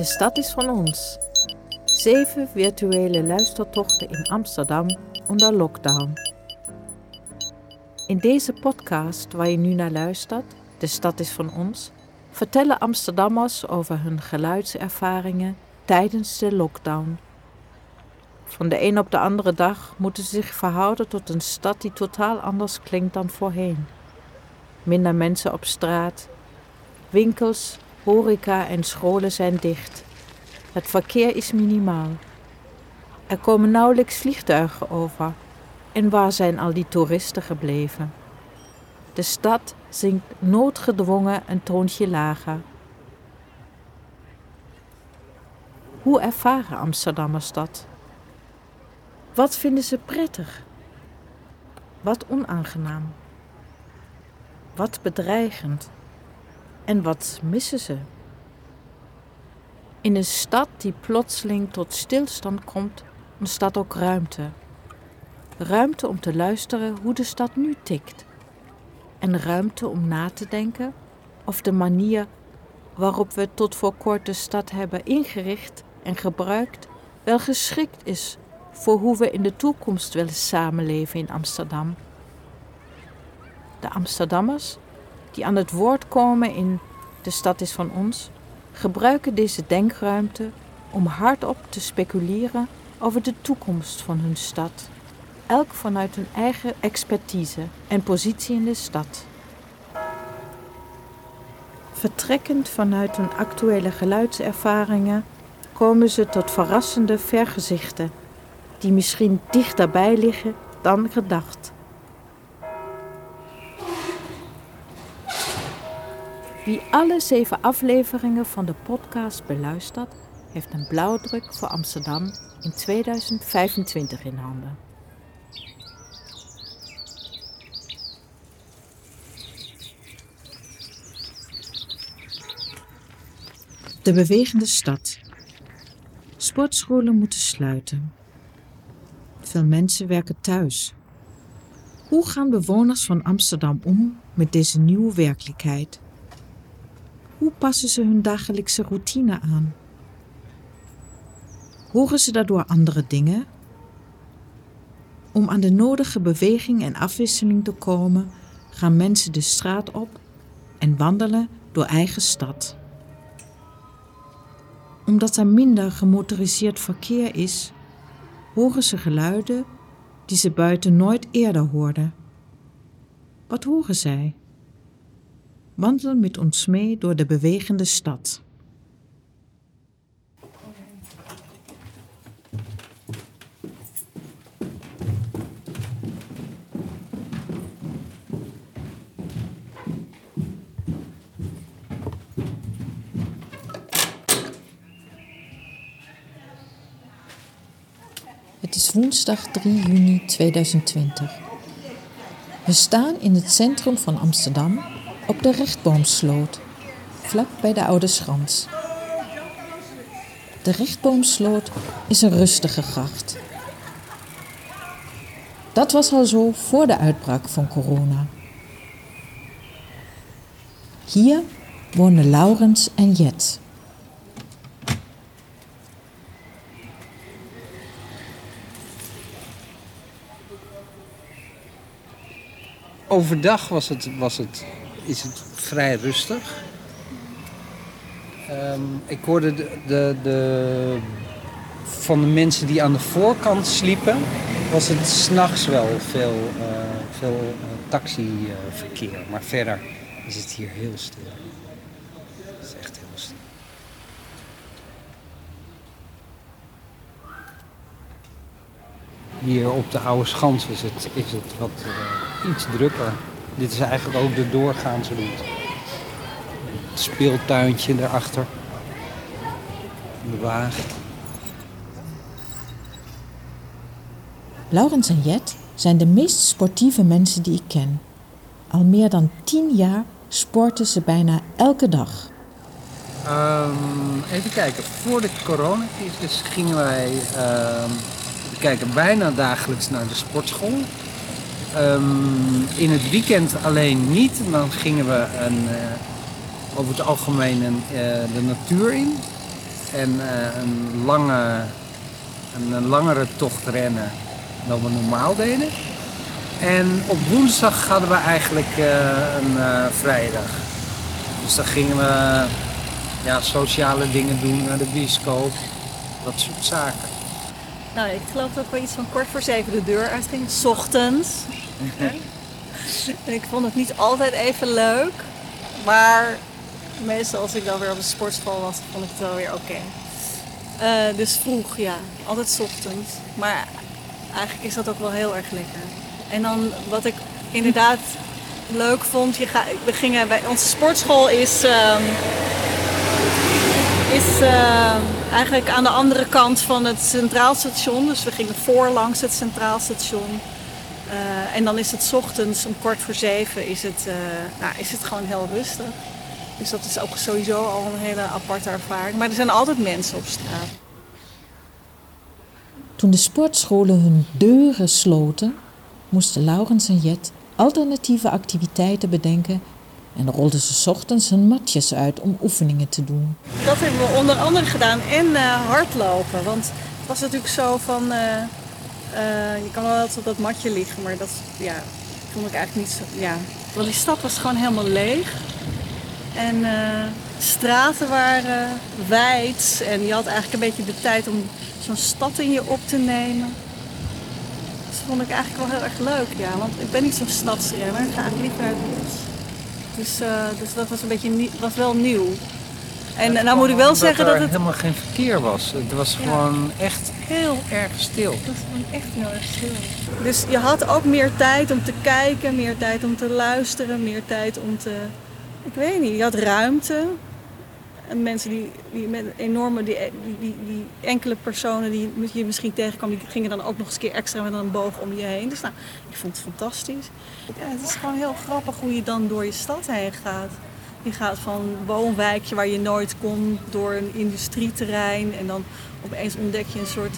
De stad is van ons. Zeven virtuele luistertochten in Amsterdam onder lockdown. In deze podcast waar je nu naar luistert, De stad is van ons, vertellen Amsterdammers over hun geluidservaringen tijdens de lockdown. Van de een op de andere dag moeten ze zich verhouden tot een stad die totaal anders klinkt dan voorheen. Minder mensen op straat, winkels, horeca en scholen zijn dicht. Het verkeer is minimaal. Er komen nauwelijks vliegtuigen over. En waar zijn al die toeristen gebleven? De stad zingt noodgedwongen een toontje lager. Hoe ervaren Amsterdammers dat? Wat vinden ze prettig? Wat onaangenaam? Wat bedreigend? En wat missen ze? In een stad die plotseling tot stilstand komt, ontstaat ook ruimte. Ruimte om te luisteren hoe de stad nu tikt. En ruimte om na te denken of de manier waarop we tot voor kort de stad hebben ingericht en gebruikt wel geschikt is voor hoe we in de toekomst willen samenleven in Amsterdam. De Amsterdammers die aan het woord komen in De stad is van ons, gebruiken deze denkruimte om hardop te speculeren over de toekomst van hun stad, elk vanuit hun eigen expertise en positie in de stad. Vertrekkend vanuit hun actuele geluidservaringen komen ze tot verrassende vergezichten die misschien dichterbij liggen dan gedacht. Wie alle zeven afleveringen van de podcast beluistert, heeft een blauwdruk voor Amsterdam in 2025 in handen. De bewegende stad. Sportscholen moeten sluiten. Veel mensen werken thuis. Hoe gaan bewoners van Amsterdam om met deze nieuwe werkelijkheid? Passen ze hun dagelijkse routine aan? Horen ze daardoor andere dingen? Om aan de nodige beweging en afwisseling te komen, gaan mensen de straat op en wandelen door eigen stad. Omdat er minder gemotoriseerd verkeer is, horen ze geluiden die ze buiten nooit eerder hoorden. Wat horen zij? Wandel met ons mee door de bewegende stad. Het is woensdag 3 juni 2020. We staan in het centrum van Amsterdam op de Rechtboomsloot, vlak bij de Oude Schans. De Rechtboomsloot is een rustige gracht. Dat was al zo voor de uitbraak van corona. Hier wonen Laurens en Jet. Overdag was het, was het, is het vrij rustig. Ehm, ik hoorde de, de, van de mensen die aan de voorkant sliepen, was het s'nachts wel veel, uh, veel uh, taxiverkeer. maar verder is het hier heel stil. Het is echt heel stil. Hier op de Oude Schans is het, is het wat iets drukker. Dit is eigenlijk ook de doorgaanse route. Het speeltuintje daarachter. De wagen. Laurens en Jet zijn de meest sportieve mensen die ik ken. Al meer dan tien jaar sporten ze bijna elke dag. Um, even kijken, voor de coronacrisis gingen wij um, kijken, bijna dagelijks naar de sportschool. Um, in het weekend alleen niet, dan gingen we een, uh, over het algemeen een, uh, de natuur in. en eh, een, lange, een, langere tocht rennen dan we normaal deden. En op woensdag hadden we eigenlijk eh, een uh, vrije dag. Dus dan gingen we ja, sociale dingen doen, naar de bioscoop, dat soort zaken. Nou, ik geloof dat we iets van kort voor zeven de deur uitgingen, s ochtends. En ik vond het niet altijd even leuk, maar meestal als ik dan weer op de sportschool was, vond ik het wel weer oké. Eh, dus vroeg, ja, altijd ochtends. Maar eigenlijk is dat ook wel heel erg lekker. En dan wat ik inderdaad leuk vond, je we gingen bij onze sportschool is, uh, is uh, eigenlijk aan de andere kant van het Centraal Station. Dus we gingen voorlangs het Centraal Station. Uh, en dan is het 's ochtends om kwart voor zeven is het, uh, nou, is het gewoon heel rustig. Dus dat is ook sowieso al een hele aparte ervaring. Maar er zijn altijd mensen op straat. Toen de sportscholen hun deuren sloten, moesten Laurens en Jet alternatieve activiteiten bedenken en rolden ze 's ochtends hun matjes uit om oefeningen te doen. Dat hebben we onder andere gedaan en uh, hardlopen. Want het was natuurlijk zo van, uh, uh, je kan wel altijd op dat matje liggen, maar dat ja, vond ik eigenlijk niet zo, ja. Want die stad was gewoon helemaal leeg. En straten waren wijd en je had eigenlijk een beetje de tijd om zo'n stad in je op te nemen. Dat vond ik eigenlijk wel heel erg leuk, ja. Want ik ben niet zo'n stadsrenner, ik ga eigenlijk liever naar het bos. Dus, uh, dus dat was een beetje was wel nieuw. En ja, nou moet ik wel zeggen dat het helemaal geen verkeer was. Het was ja. gewoon echt heel erg stil. Het was gewoon echt heel erg stil. Dus je had ook meer tijd om te kijken, meer tijd om te luisteren, meer tijd om te. Ik weet niet, je had ruimte. En mensen die, die met enorme, die, die, die, die, enkele personen die je misschien tegenkwam, die gingen dan ook nog eens een keer extra met een boog om je heen. Dus nou, ik vond het fantastisch. Ja, het is gewoon heel grappig hoe je dan door je stad heen gaat. Je gaat van een woonwijkje waar je nooit komt, door een industrieterrein en dan opeens ontdek je een soort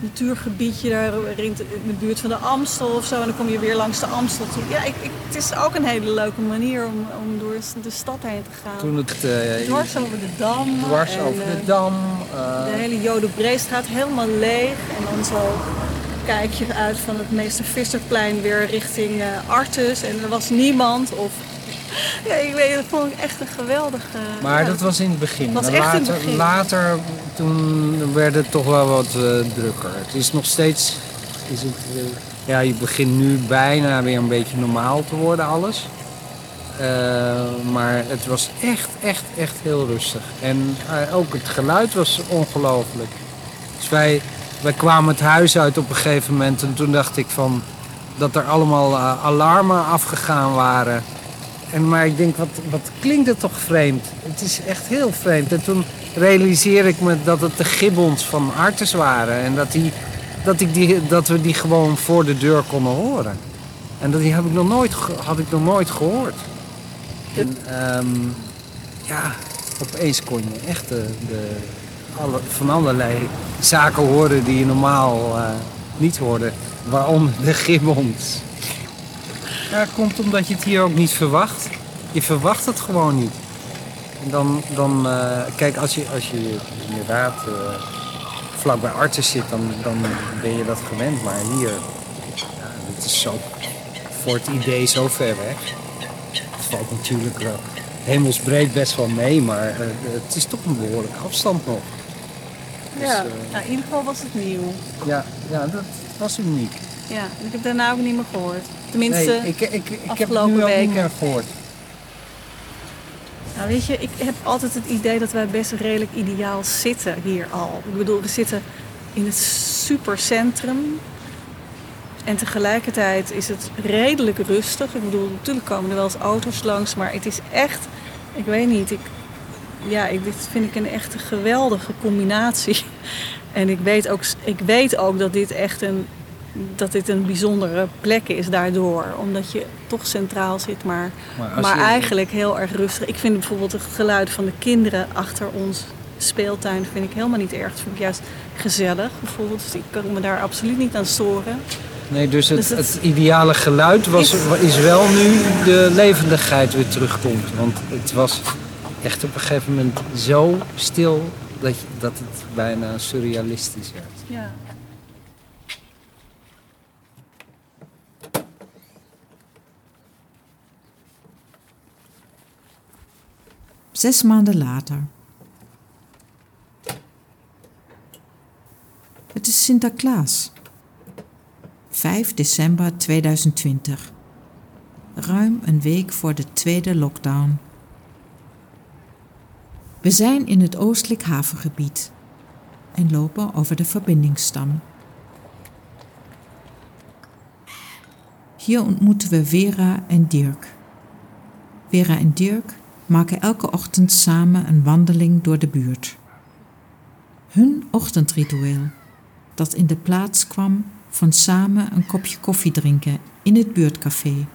natuurgebiedje daar in de buurt van de Amstel of zo. En dan kom je weer langs de Amstel toe. Ja, ik, ik, het is ook een hele leuke manier om, om door de stad heen te gaan. Toen het, uh, dwars over de Dam. Dwars en, over de Dam. Uh... De hele Jodebreestraat helemaal leeg. En dan zo kijk je uit van het Meester Visserplein weer richting uh, Artus. En er was niemand of ja, ik weet, dat vond ik echt een geweldige. Maar ja, dat was in het begin. was later, echt in het begin. later, toen werd het toch wel wat uh, drukker. Het is nog steeds. Is het, uh, ja, je begint nu bijna weer een beetje normaal te worden, alles. Uh, maar het was echt, echt, echt heel rustig. En ook het geluid was ongelooflijk. Dus wij, wij kwamen het huis uit op een gegeven moment en toen dacht ik van dat er allemaal alarmen afgegaan waren. En, maar ik denk, wat, wat klinkt het toch vreemd? Het is echt heel vreemd. En toen realiseer ik me dat het de gibbons van Artes waren. En dat, die, dat, ik die, dat we die gewoon voor de deur konden horen. En dat die heb ik nog nooit, had ik nog nooit gehoord. En um, ja, opeens kon je echt de, alle, van allerlei zaken horen die je normaal uh, niet hoorde. Waaronder de gibbons. Ja, komt omdat je het hier ook niet verwacht. Je verwacht het gewoon niet. En dan, dan uh, kijk, als je, als je inderdaad uh, vlak bij artsen zit, dan, dan ben je dat gewend. Maar hier, ja, het is zo, voor het idee zo ver weg. Het valt natuurlijk uh, hemelsbreed best wel mee, maar het is toch een behoorlijke afstand nog. Ja, dus, nou, in ieder geval was het nieuw. Ja, ja dat was uniek. Ja, ik heb daarna ook niet meer gehoord. Tenminste, nee, ik, ik, ik, ik heb afgelopen het nu ook weken. niet meer gehoord. Nou, weet je, ik heb altijd het idee dat wij best redelijk ideaal zitten hier al. Ik bedoel, we zitten in het supercentrum. En tegelijkertijd is het redelijk rustig. Ik bedoel, natuurlijk komen er wel eens auto's langs, maar het is echt, ik weet niet, ik, ja, ik, dit vind ik een echt geweldige combinatie. En ik weet ook, ik weet ook dat dit echt een dat dit een bijzondere plek is daardoor. Omdat je toch centraal zit, maar, maar, maar je... eigenlijk heel erg rustig. Ik vind bijvoorbeeld het geluid van de kinderen achter ons speeltuin vind ik helemaal niet erg. Dat vind ik juist gezellig bijvoorbeeld. Dus ik kan me daar absoluut niet aan storen. Nee, dus het, dus het... het ideale geluid was, is wel nu de levendigheid weer terugkomt. Want het was echt op een gegeven moment zo stil dat, je, dat het bijna surrealistisch werd. Ja. Zes maanden later. Het is Sinterklaas. 5 december 2020. Ruim een week voor de tweede lockdown. We zijn in het oostelijk havengebied en lopen over de verbindingsstam. Hier ontmoeten we Vera en Dirk. Vera en Dirk maken elke ochtend samen een wandeling door de buurt. Hun ochtendritueel, dat in de plaats kwam van samen een kopje koffie drinken in het buurtcafé,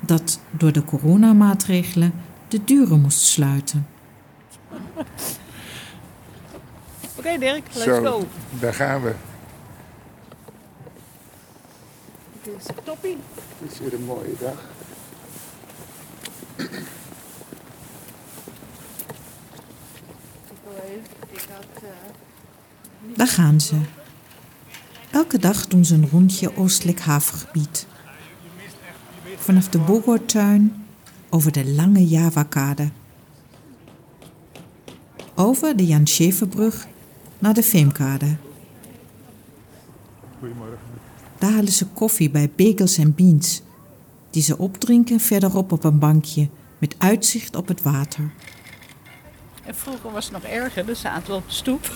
dat door de coronamaatregelen de deuren moest sluiten. Oké Dirk, let's Zo, go. daar gaan we. Dit is toppie. Het is weer een mooie dag. Ik had... Daar gaan ze. Elke dag doen ze een rondje oostelijk havengebied. Vanaf de Bogortuin over de lange Javakade. Over de Jan Scheverbrug naar de Veemkade. Goedemorgen. Daar halen ze koffie bij Bagels en Beans, die ze opdrinken verderop op een bankje met uitzicht op het water. En vroeger was het nog erger, dan zaten we op de stoep.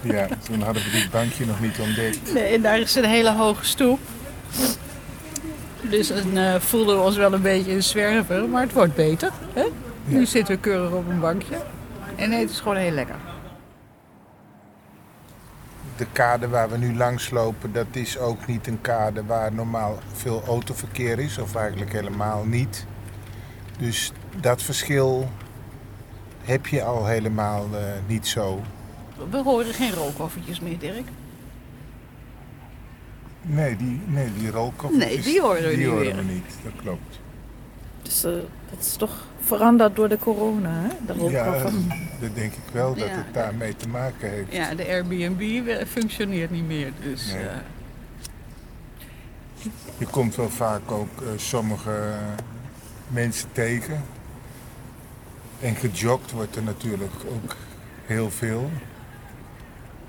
Ja, toen hadden we dit bankje nog niet ontdekt. Nee, en daar is een hele hoge stoep. Dus dan eh, voelden we ons wel een beetje een zwerver, maar het wordt beter. Hè? Nu zitten we keurig op een bankje. En nee, het is gewoon heel lekker. De kade waar we nu langs lopen, dat is ook niet een kade waar normaal veel autoverkeer is. Of eigenlijk helemaal niet. Dus dat verschil heb je al helemaal eh, niet zo. We horen geen rookkoffertjes meer, Dirk. Nee, die, nee, die rolkoffertjes, Nee, die horen we die niet horen we niet. Dat klopt. Dus dat is toch veranderd door de corona, hè? De Ja, dat denk ik wel dat Ja. het daarmee te maken heeft. Ja, de Airbnb eh, functioneert niet meer. Dus Nee. eh, Je komt wel vaak ook eh, sommige mensen tegen. En gejogd wordt er natuurlijk ook heel veel.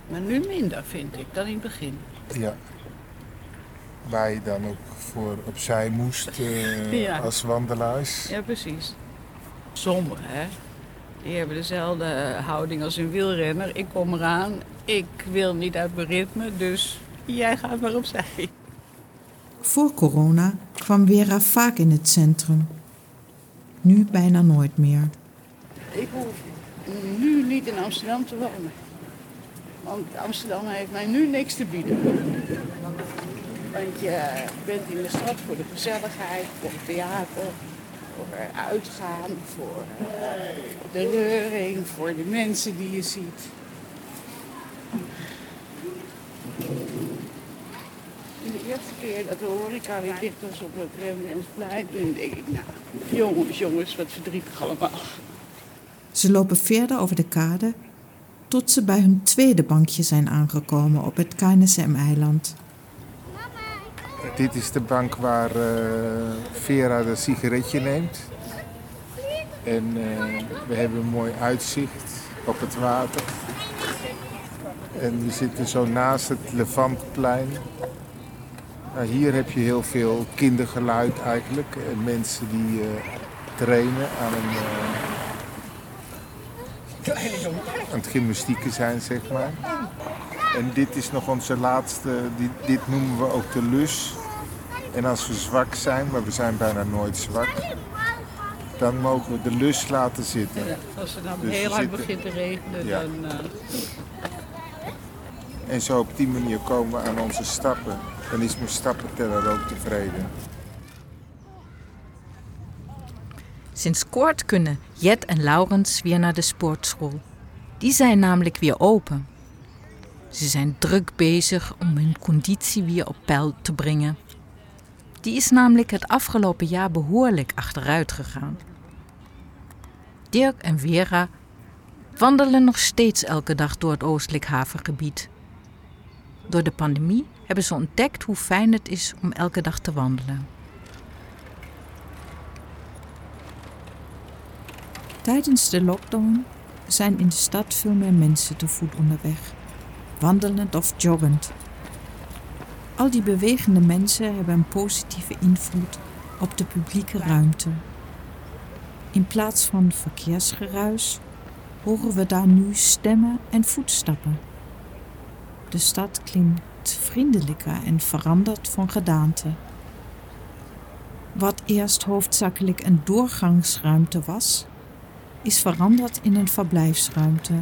maar nu minder, vind ik, dan in het begin. Ja. Waar je dan ook voor opzij moest eh, Ja. als wandelaars. Ja, precies. Sommigen, hè. Die hebben dezelfde houding als een wielrenner. Ik kom eraan, ik wil niet uit mijn ritme, dus jij gaat maar opzij. Voor corona kwam Vera vaak in het centrum. Nu bijna nooit meer. Ik hoef nu niet in Amsterdam te wonen. Want Amsterdam heeft mij nu niks te bieden. Want je bent in de stad voor de gezelligheid, voor het theater, voor uitgaan, voor de reuring, voor de mensen die je ziet. De eerste keer dat de horeca weer dicht was op het Rembrandtsplein, toen denk ik, nou, jongens, jongens, wat verdrietig allemaal. Ze lopen verder over de kade tot ze bij hun tweede bankje zijn aangekomen op het KNSM-eiland. Dit is de bank waar eh, Vera de sigaretje neemt. En eh, we hebben een mooi uitzicht op het water. En we zitten zo naast het Levantplein. Nou, hier heb je heel veel kindergeluid eigenlijk. En mensen die eh, trainen aan, een, eh, aan het gymnastieken zijn, zeg maar. En dit is nog onze laatste, dit, dit noemen we ook de lus. En als we zwak zijn, maar we zijn bijna nooit zwak, dan mogen we de lus laten zitten. Ja, als het dan Dus heel hard zitten- begint te regenen, Ja. dan... eh, En zo op die manier komen we aan onze stappen. Dan is mijn stappenteller ook tevreden. Sinds kort kunnen Jet en Laurens weer naar de sportschool. Die zijn namelijk weer open. Ze zijn druk bezig om hun conditie weer op peil te brengen. Die is namelijk het afgelopen jaar behoorlijk achteruit gegaan. Dirk en Vera wandelen nog steeds elke dag door het oostelijk havengebied. Door de pandemie hebben ze ontdekt hoe fijn het is om elke dag te wandelen. Tijdens de lockdown zijn in de stad veel meer mensen te voet onderweg, wandelend of joggend. Al die bewegende mensen hebben een positieve invloed op de publieke ruimte. In plaats van verkeersgeruis horen we daar nu stemmen en voetstappen. De stad klinkt vriendelijker en verandert van gedaante. Wat eerst hoofdzakelijk een doorgangsruimte was, is veranderd in een verblijfsruimte,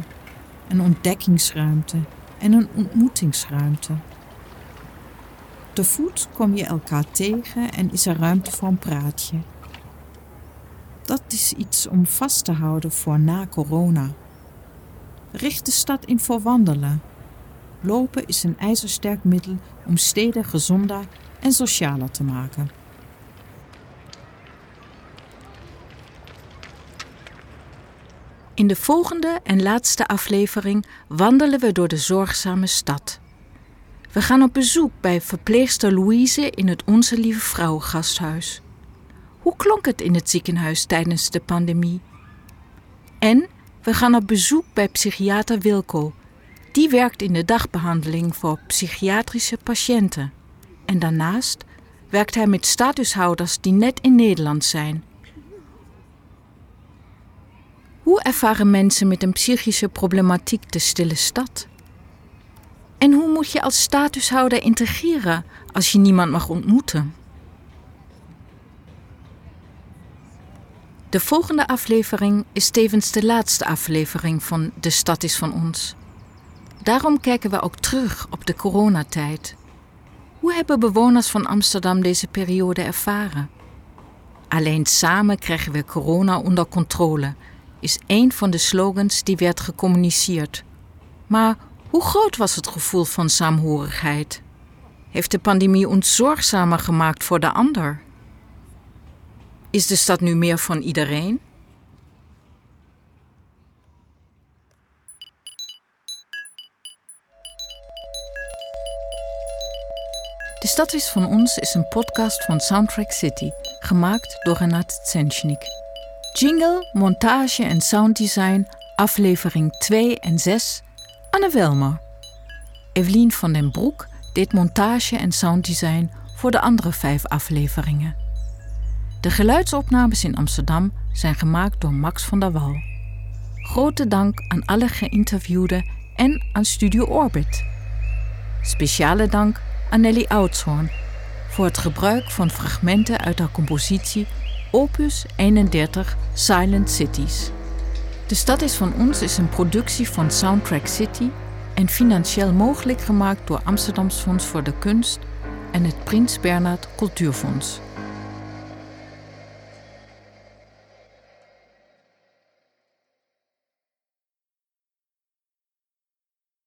een ontdekkingsruimte en een ontmoetingsruimte. Te voet kom je elkaar tegen en is er ruimte voor een praatje. Dat is iets om vast te houden voor na corona. Richt de stad in voor wandelen. Lopen is een ijzersterk middel om steden gezonder en socialer te maken. In de volgende en laatste aflevering wandelen we door de zorgzame stad. We gaan op bezoek bij verpleegster Louise in het Onze Lieve Vrouwengasthuis. Hoe klonk het in het ziekenhuis tijdens de pandemie? En we gaan op bezoek bij psychiater Wilco. Die werkt in de dagbehandeling voor psychiatrische patiënten. En daarnaast werkt hij met statushouders die net in Nederland zijn. Hoe ervaren mensen met een psychische problematiek de stille stad? En hoe moet je als statushouder integreren als je niemand mag ontmoeten? De volgende aflevering is tevens de laatste aflevering van De Stad is van ons. Daarom kijken we ook terug op de coronatijd. Hoe hebben bewoners van Amsterdam deze periode ervaren? Alleen samen krijgen we corona onder controle, is een van de slogans die werd gecommuniceerd. Maar hoe groot was het gevoel van saamhorigheid? Heeft de pandemie ons zorgzamer gemaakt voor de ander? Is de stad nu meer van iedereen? De Stad is van ons is een podcast van Soundtrack City, gemaakt door Renat Tsenchnik. Jingle, montage en sounddesign, aflevering 2 en 6, Anne Welmer. Evelien van den Broek deed montage en sounddesign voor de andere vijf afleveringen. De geluidsopnames in Amsterdam zijn gemaakt door Max van der Wal. Grote dank aan alle geïnterviewden en aan Studio Orbit. Speciale dank aan Nelly Oudshoorn voor het gebruik van fragmenten uit haar compositie Opus 31 Silent Cities. De Stad is van ons is een productie van Soundtrack City en financieel mogelijk gemaakt door Amsterdams Fonds voor de Kunst en het Prins Bernhard Cultuurfonds.